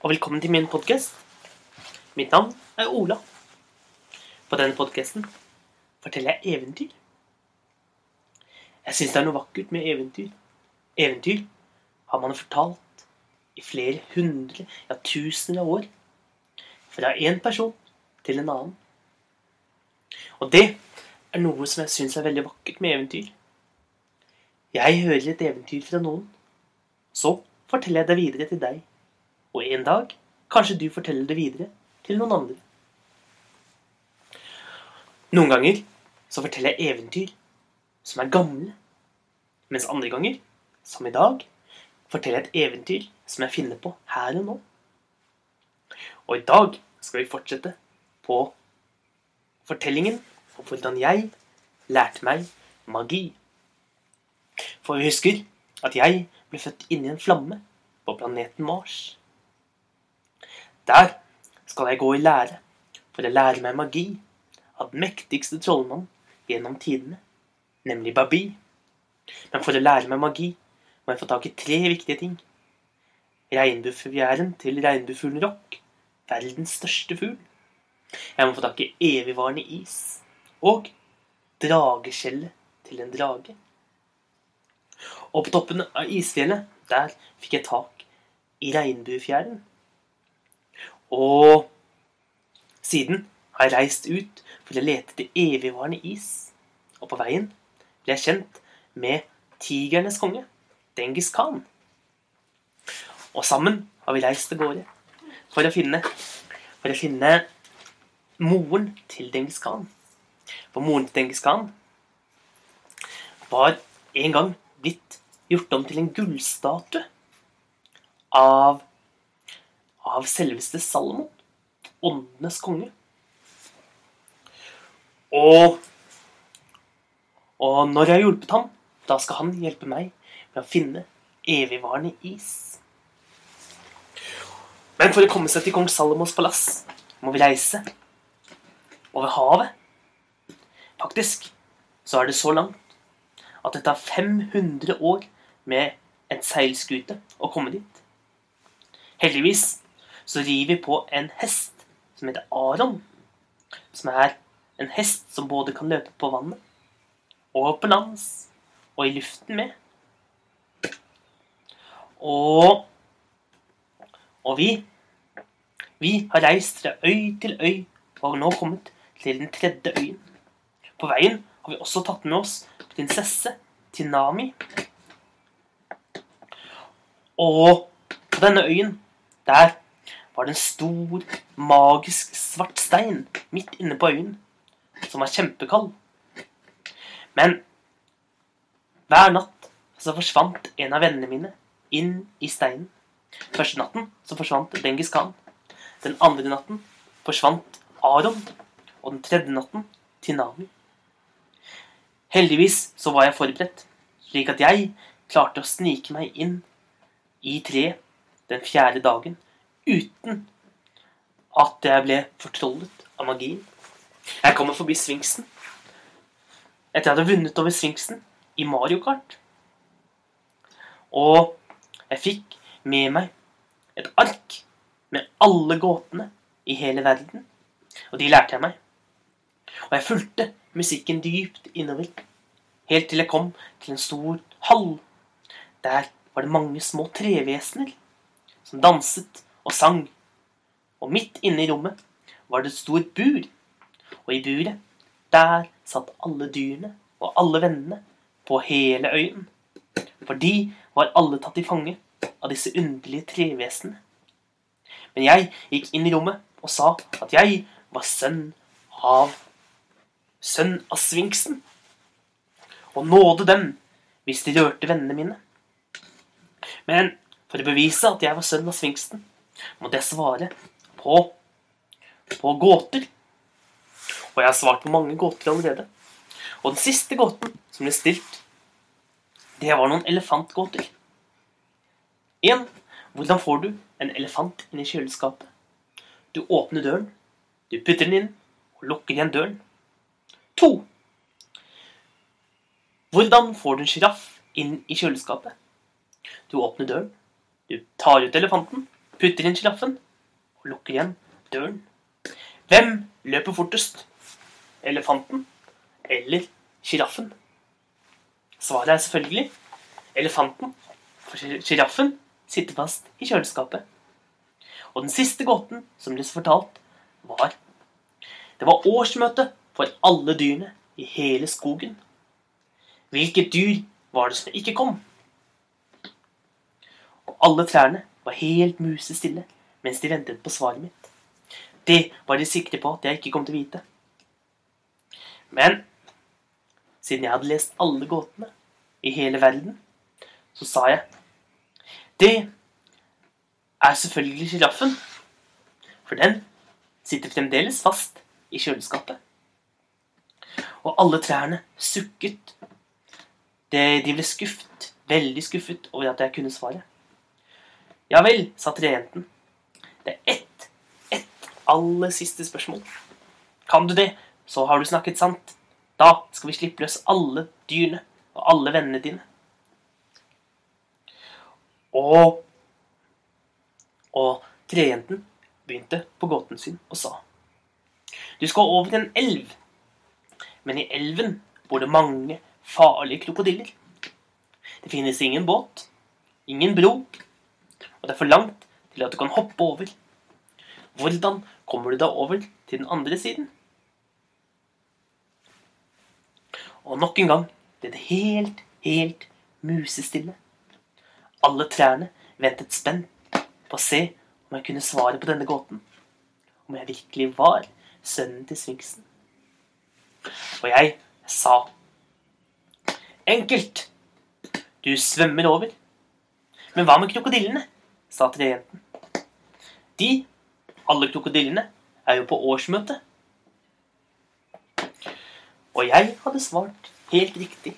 og velkommen til min podkast. Mitt navn er Ola. På denne podkasten forteller jeg eventyr. Jeg syns det er noe vakkert med eventyr. Eventyr har man fortalt i flere hundre, ja tusener av år. Fra én person til en annen. Og det er noe som jeg syns er veldig vakkert med eventyr. Jeg hører et eventyr fra noen. Så forteller jeg det videre til deg. Og en dag kanskje du forteller det videre til noen andre. Noen ganger så forteller jeg eventyr som er gamle. Mens andre ganger, som i dag, forteller jeg et eventyr som jeg finner på her og nå. Og i dag skal vi fortsette på fortellingen om hvordan jeg lærte meg magi. For vi husker at jeg ble født inni en flamme på planeten Mars. Der skal jeg gå i lære for å lære meg magi av den mektigste trollmannen gjennom tidene, nemlig Babi. Men for å lære meg magi må jeg få tak i tre viktige ting. Regnbuefjæren til regnbuefuglen Rock, verdens største fugl. Jeg må få tak i evigvarende is. Og drageskjellet til en drage. Og på toppen av isfjellet, der fikk jeg tak i regnbuefjæren. Og siden har jeg reist ut for å lete etter evigvarende is. Og på veien ble jeg kjent med tigernes konge, Dengis Khan. Og sammen har vi reist av gårde for å finne, for å finne moren til Dengis Khan. For moren til Dengis Khan var en gang blitt gjort om til en gullstatue av, av selveste Salomon, åndenes konge. Og, og når jeg har hjulpet ham, da skal han hjelpe meg med å finne evigvarende is. Men for å komme seg til kong Salomos palass må vi reise over havet. Faktisk så er det så langt at det tar 500 år med en seilskute å komme dit. Heldigvis så rir vi på en hest som heter Aron. Som er en hest som både kan løpe på vannet og på lands og i luften med. Og Og vi Vi har reist fra øy til øy og har nå kommet til den tredje øyen. På veien har vi også tatt med oss prinsesse Tinami. Og på denne øyen, der var det en stor, magisk svart stein midt inne på øyen, som var kjempekald. Men hver natt så forsvant en av vennene mine inn i steinen. Første natten så forsvant Dengis Khan. Den andre natten forsvant Aron. Og den tredje natten Tinami. Heldigvis så var jeg forberedt, slik at jeg klarte å snike meg inn i treet den fjerde dagen uten at jeg ble fortrollet av magien. Jeg kommer forbi Sfinksen etter jeg hadde vunnet over Sfinksen i Mario Kart. Og jeg fikk med meg et ark med alle gåtene i hele verden. Og de lærte jeg meg. Og jeg fulgte musikken dypt innover, helt til jeg kom til en stor hall. Der var det mange små trevesener som danset og sang. Og midt inne i rommet var det et stort bur. Og i buret, der satt alle dyrene og alle vennene på hele øyen. For de var alle tatt i fange av disse underlige trevesenene. Men jeg gikk inn i rommet og sa at jeg var sønn av Sønn av Sfinksen. Og nåde dem hvis de rørte vennene mine. Men for å bevise at jeg var sønn av Sfinksen, måtte jeg svare på, på gåter. Og jeg har svart på mange gåter allerede. Og den siste gåten som ble stilt, det var noen elefantgåter. En, hvordan får du en elefant inn i kjøleskapet? Du åpner døren, du putter den inn og lukker igjen døren. To. Hvordan får du en sjiraff inn i kjøleskapet? Du åpner døren, du tar ut elefanten, putter inn sjiraffen og lukker igjen døren. Hvem løper fortest? Elefanten eller sjiraffen? Svaret er selvfølgelig elefanten, for sjiraffen sitter fast i kjøleskapet. Og den siste gåten som ble fortalt, var Det var årsmøte for alle dyrene i hele skogen. Hvilket dyr var det som ikke kom? Og alle trærne var helt musestille mens de ventet på svaret mitt. Det var de sikre på at jeg ikke kom til å vite. Men siden jeg hadde lest alle gåtene i hele verden, så sa jeg Det er selvfølgelig sjiraffen. For den sitter fremdeles fast i kjøleskapet. Og alle trærne sukket. De ble skuffet, veldig skuffet over at jeg kunne svaret. Ja vel, sa trejenten. Det er ett, ett aller siste spørsmål. Kan du det, så har du snakket sant. Da skal vi slippe løs alle dyrene og alle vennene dine. Og Og trejenten begynte på gåten sin og sa Du skal over en elv, men i elven bor det mange farlige krokodiller. Det finnes ingen båt, ingen bro, og det er for langt til at du kan hoppe over. Hvordan kommer du deg over til den andre siden? Og nok en gang ble det helt, helt musestille. Alle trærne ventet spent på å se om jeg kunne svare på denne gåten. Om jeg virkelig var sønnen til sfinksen. Og jeg sa Enkelt. Du svømmer over. Men hva med krokodillene? Sa trejenten. De, alle krokodillene, er jo på årsmøte. Og jeg hadde svart helt riktig.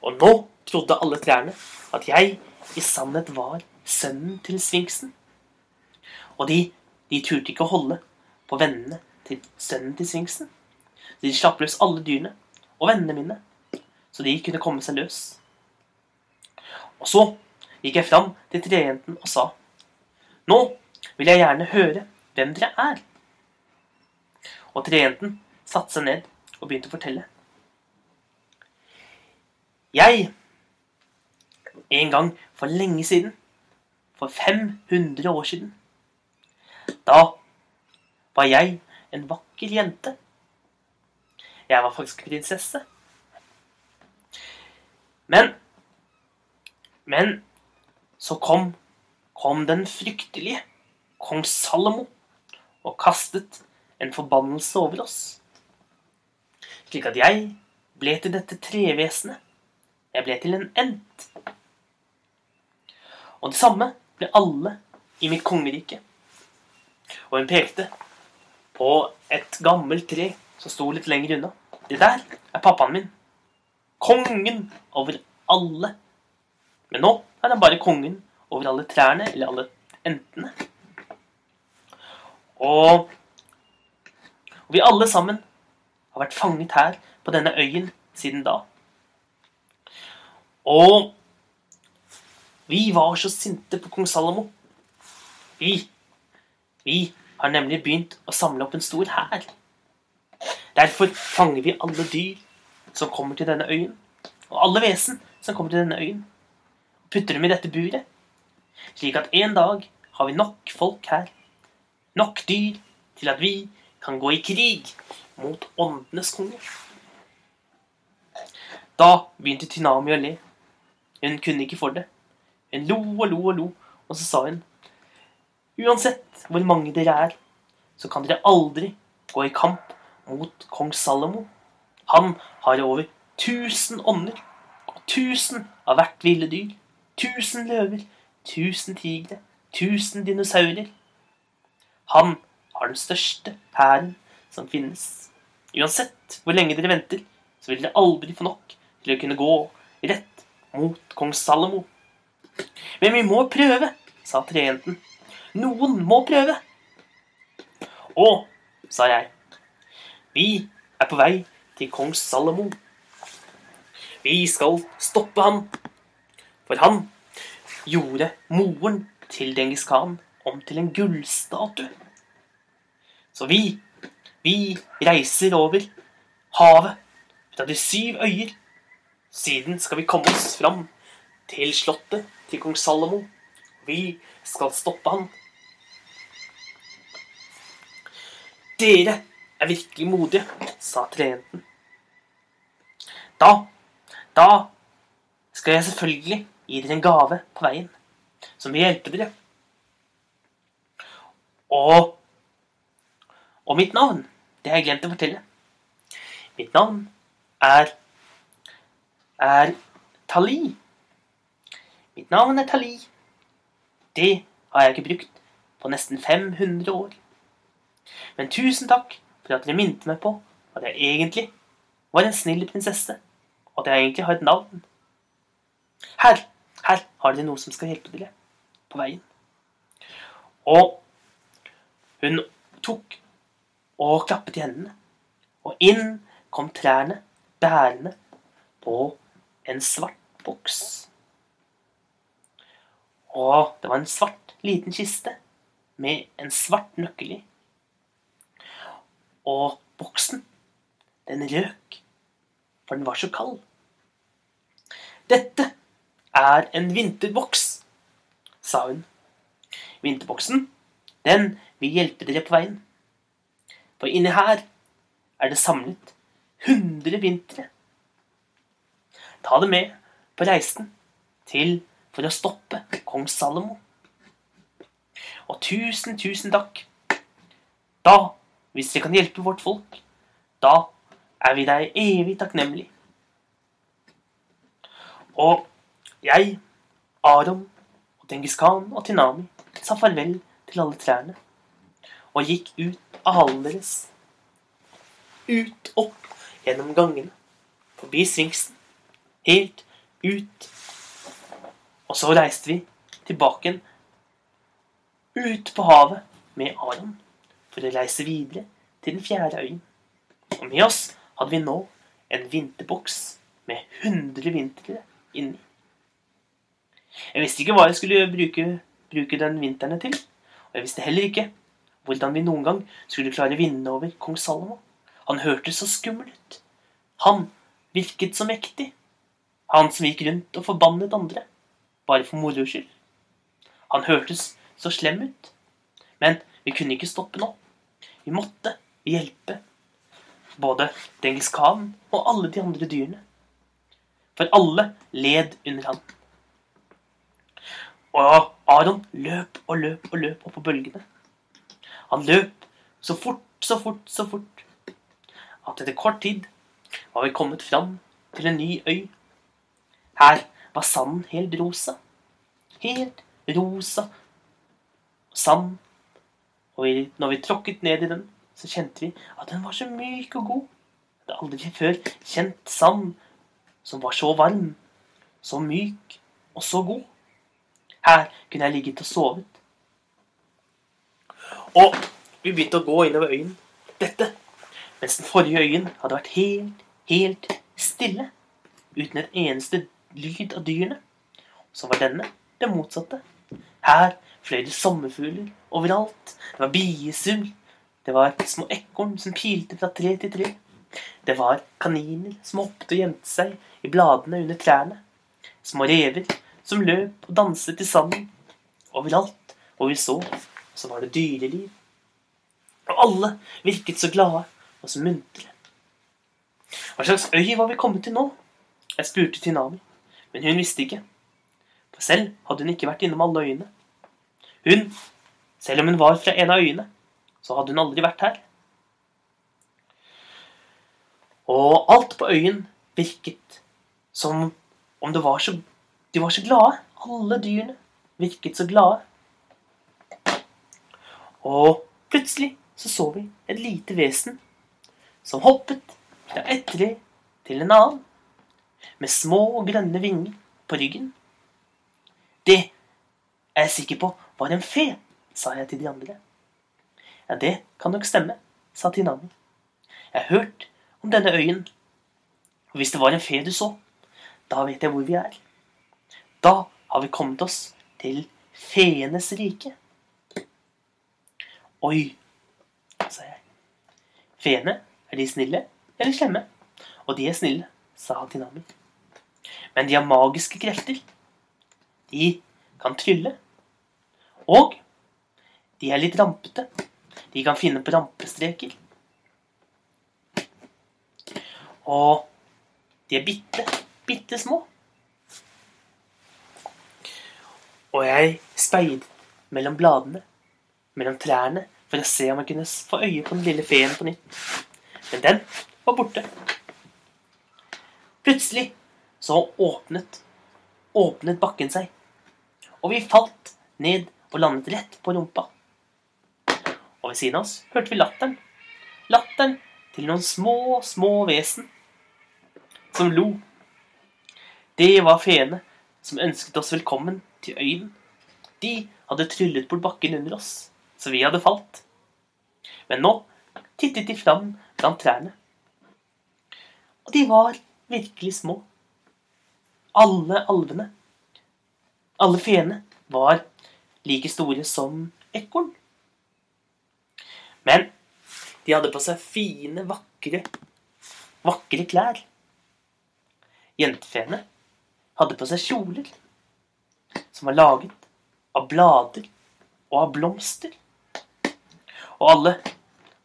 Og nå trodde alle trærne at jeg i sannhet var sønnen til sfinksen. Og de, de turte ikke å holde på vennene til sønnen til sfinksen. De slapp løs alle dyrene og vennene mine, så de kunne komme seg løs. Og så gikk jeg fram til trejenten og sa Nå vil jeg gjerne høre hvem dere er. Og trejenten satte seg ned og begynte å fortelle. Jeg En gang for lenge siden, for 500 år siden, da var jeg en vakker jente. Jeg var faktisk prinsesse. Men Men så kom kom den fryktelige kong Salomo og kastet en forbannelse over oss. Slik at jeg ble til dette trevesenet. Jeg ble til en ent. Og det samme ble alle i mitt kongerike. Og hun pekte på et gammelt tre som sto litt lenger unna. Det der er pappaen min. Kongen over alle. Men nå er han bare kongen over alle trærne, eller alle entene. Og, og vi alle sammen har vært fanget her på denne øyen siden da. Og vi var så sinte på kong Salomo. Vi, vi har nemlig begynt å samle opp en stor hær. Derfor fanger vi alle dyr som kommer til denne øyen, og alle vesen som kommer til denne øyen, putter dem i dette buret, slik at en dag har vi nok folk her, nok dyr, til at vi kan gå i krig mot åndenes konge. Da begynte Tynami å le. Hun kunne ikke for det. Hun lo og lo og lo, og så sa hun Uansett hvor mange dere er, så kan dere aldri gå i kamp mot kong Salomo. Han har over tusen ånder og tusen av hvert ville dyr. Tusen løver, tusen tigre, tusen dinosaurer. Han har den største hæren som finnes. Uansett hvor lenge dere venter, så vil dere aldri få nok til å kunne gå rett mot kong Salomo. Men vi må prøve, sa trejenten. Noen må prøve. Å, sa jeg. Vi er på vei til kong Salomo. Vi skal stoppe han. For han gjorde moren til Dengis Khan om til en gullstatue. Så vi, vi reiser over havet fra de syv øyer. Siden skal vi komme oss fram til slottet til kong Salomo. Vi skal stoppe han. Dere er virkelig modige, sa trejenten. Da, da skal jeg selvfølgelig gi dere en gave på veien som vil hjelpe dere. Og Og mitt navn, det har jeg glemt å fortelle. Mitt navn er er Tali. Mitt navn er Tali. Det har jeg ikke brukt på nesten 500 år. Men tusen takk for at dere minte meg på at jeg egentlig var en snill prinsesse, og at jeg egentlig har et navn. Her, her har dere noe som skal hjelpe dere på veien. Og hun tok og klappet i hendene, og inn kom trærne bærende på en svart boks. Og det var en svart, liten kiste med en svart nøkkel i. Og boksen, den røk, for den var så kald. Dette er en vinterboks, sa hun. Vinterboksen, den vil hjelpe dere på veien. For inni her er det samlet 100 vintre. Ta det med på reisen til for å stoppe kong Salomo. Og tusen, tusen takk. Da, hvis dere kan hjelpe vårt folk, da er vi deg evig takknemlig. Og jeg, Aron og Dengis Khan og Tinami sa farvel til alle trærne og gikk ut av hallen deres. Ut, opp, gjennom gangene, forbi Sfinksen, helt ut. Og så reiste vi tilbake igjen ut på havet med Aron for å reise videre til den fjerde øyen. Og med oss hadde vi nå en vinterboks med 100 vintre inni. Jeg visste ikke hva jeg skulle bruke, bruke den vinteren til, og jeg visste heller ikke hvordan vi noen gang skulle klare å vinne over kong Salomo. Han hørtes så skummel ut. Han virket så mektig. Han som gikk rundt og forbannet andre, bare for moro skyld. Han hørtes så slem ut. Men vi kunne ikke stoppe nå. Vi måtte hjelpe både Dengis Khan og alle de andre dyrene. For alle led under han. Og Aron løp og løp og løp oppå på bølgene. Han løp så fort, så fort, så fort at etter kort tid var vi kommet fram til en ny øy. Her var sanden helt rosa. Helt rosa sand. Og når vi tråkket ned i den, så kjente vi at den var så myk og god. Jeg hadde aldri før kjent sand som var så varm, så myk og så god. Her kunne jeg ligget og sovet. Og vi begynte å gå innover øyen. Dette mens den forrige øyen hadde vært helt, helt stille. Uten en eneste lyd av dyrene. Så var denne det motsatte. Her fløy det sommerfugler overalt. Det var biesull. Det var små ekorn som pilte fra tre til tre. Det var kaniner som hoppet og gjemte seg i bladene under trærne. Små rever som løp og danset i sanden. Overalt hvor vi så, så var det dyreliv. Og alle virket så glade og så muntre. Hva slags øy var vi kommet til nå? Jeg spurte Tinami, men hun visste ikke. For selv hadde hun ikke vært innom alle øyene. Hun, selv om hun var fra en av øyene, så hadde hun aldri vært her. Og alt på øyen virket som om det var så De var så glade. Alle dyrene virket så glade. Og plutselig så så vi et lite vesen som hoppet fra et tre til en annen, med små og grønne vinger på ryggen. Det er jeg sikker på var en fe, sa jeg til de andre. Ja, det kan nok stemme, sa Tinami. Jeg har hørt om denne øyen, og hvis det var en fe du så, da vet jeg hvor vi er. Da har vi kommet oss til feenes rike. Oi, sa jeg. Feene, er de snille eller slemme? Og de er snille, sa Tinami. Men de har magiske krefter. De kan trylle. Og de er litt rampete. De kan finne på rampestreker. Og de er bitte, bitte små. Og jeg speidet mellom bladene, mellom trærne, for å se om jeg kunne få øye på den lille feen på nytt. Men den var borte. Plutselig så åpnet, åpnet bakken seg, og vi falt ned og landet rett på rumpa. Og ved siden av oss hørte vi latteren. Latteren til noen små, små vesen som lo. Det var feene som ønsket oss velkommen til øyen. De hadde tryllet bort bakken under oss, så vi hadde falt. Men nå tittet de fram blant trærne. Og de var virkelig små. Alle alvene, alle feene, var like store som ekorn. Men de hadde på seg fine, vakre, vakre klær. Jentefeene hadde på seg kjoler som var laget av blader og av blomster. Og alle,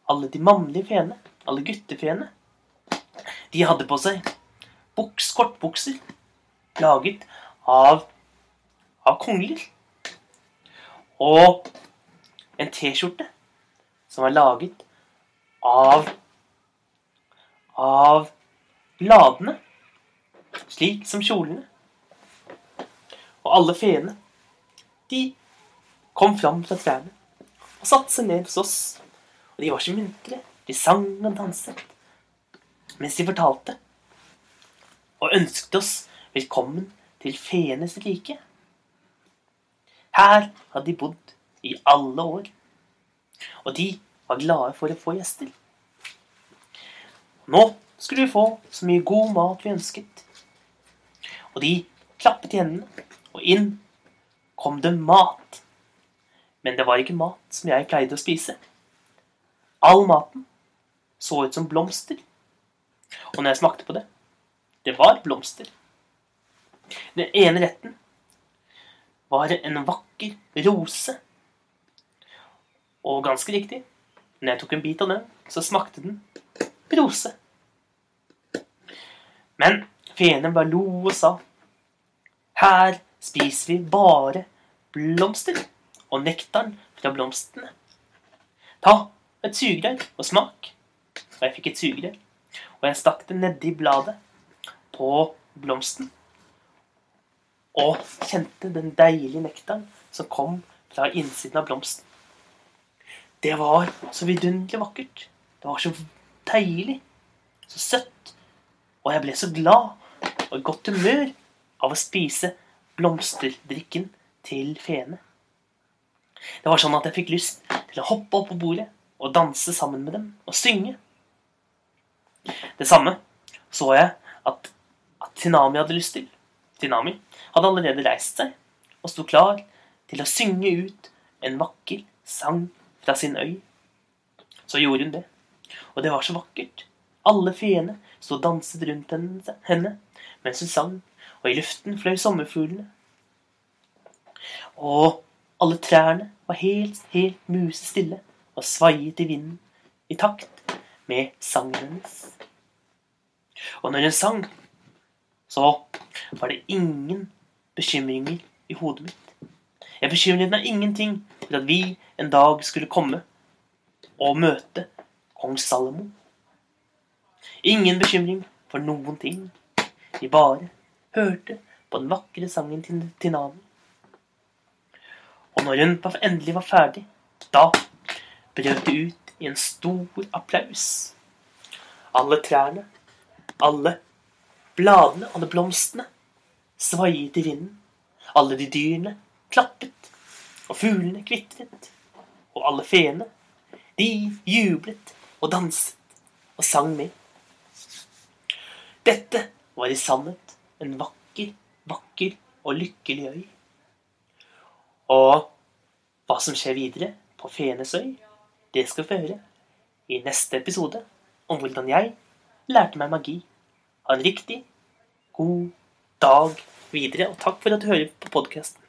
alle de mannlige feene, alle guttefeene, de hadde på seg buks, kortbukser laget av, av kongler. Og en T-skjorte som var laget av av bladene, slik som kjolene. Og alle feene, de kom fram fra trærne og satte seg ned hos oss. Og de var så muntre. De sang og danset mens de fortalte og ønsket oss velkommen til feenes rike. Her hadde de bodd i alle år, og de var glade for å få gjester. Nå skulle vi få så mye god mat vi ønsket. Og de klappet i hendene, og inn kom det mat. Men det var ikke mat som jeg pleide å spise. All maten så ut som blomster. Og når jeg smakte på det det var blomster. Den ene retten var en vakker rose. Og ganske riktig, når jeg tok en bit av den, så smakte den rose. Men feene bare lo og sa Her spiser vi bare blomster og nektaren fra blomstene. Ta et sugerør og smak. Og jeg fikk et sugerør, og jeg stakk det nedi bladet på blomsten. Og kjente den deilige nektaren som kom fra innsiden av blomsten. Det var så vidunderlig vakkert. Det var så deilig. Så søtt. Og jeg ble så glad og i godt humør av å spise blomsterdrikken til feene. Det var sånn at jeg fikk lyst til å hoppe opp på bordet og danse sammen med dem og synge. Det samme så jeg at at Tinami hadde lyst til. Tinami hadde allerede reist seg og sto klar til å synge ut en vakker sang fra sin øy. Så gjorde hun det, og det var så vakkert. Alle feene sto og danset rundt henne mens hun sang, og i luften fløy sommerfuglene. Og alle trærne var helt, helt musestille og svaiet i vinden i takt med sangen hennes. Og når hun sang, så var det ingen bekymringer i hodet mitt. Jeg bekymret meg ingenting for at vi en dag skulle komme og møte kong Salomo. Ingen bekymring for noen ting. Vi bare hørte på den vakre sangen til Tinami. Og når hun endelig var ferdig, da brøt det ut i en stor applaus. Alle trærne, alle Bladene, alle blomstene, svaiet i vinden. Alle de dyrene klappet, og fuglene kvitret. Og alle feene, de jublet og danset og sang med. Dette var i sannhet en vakker, vakker og lykkelig øy. Og hva som skjer videre på Fenes øy, det skal vi høre i neste episode om hvordan jeg lærte meg magi. Ha en riktig god dag videre, og takk for at du hører på podkasten.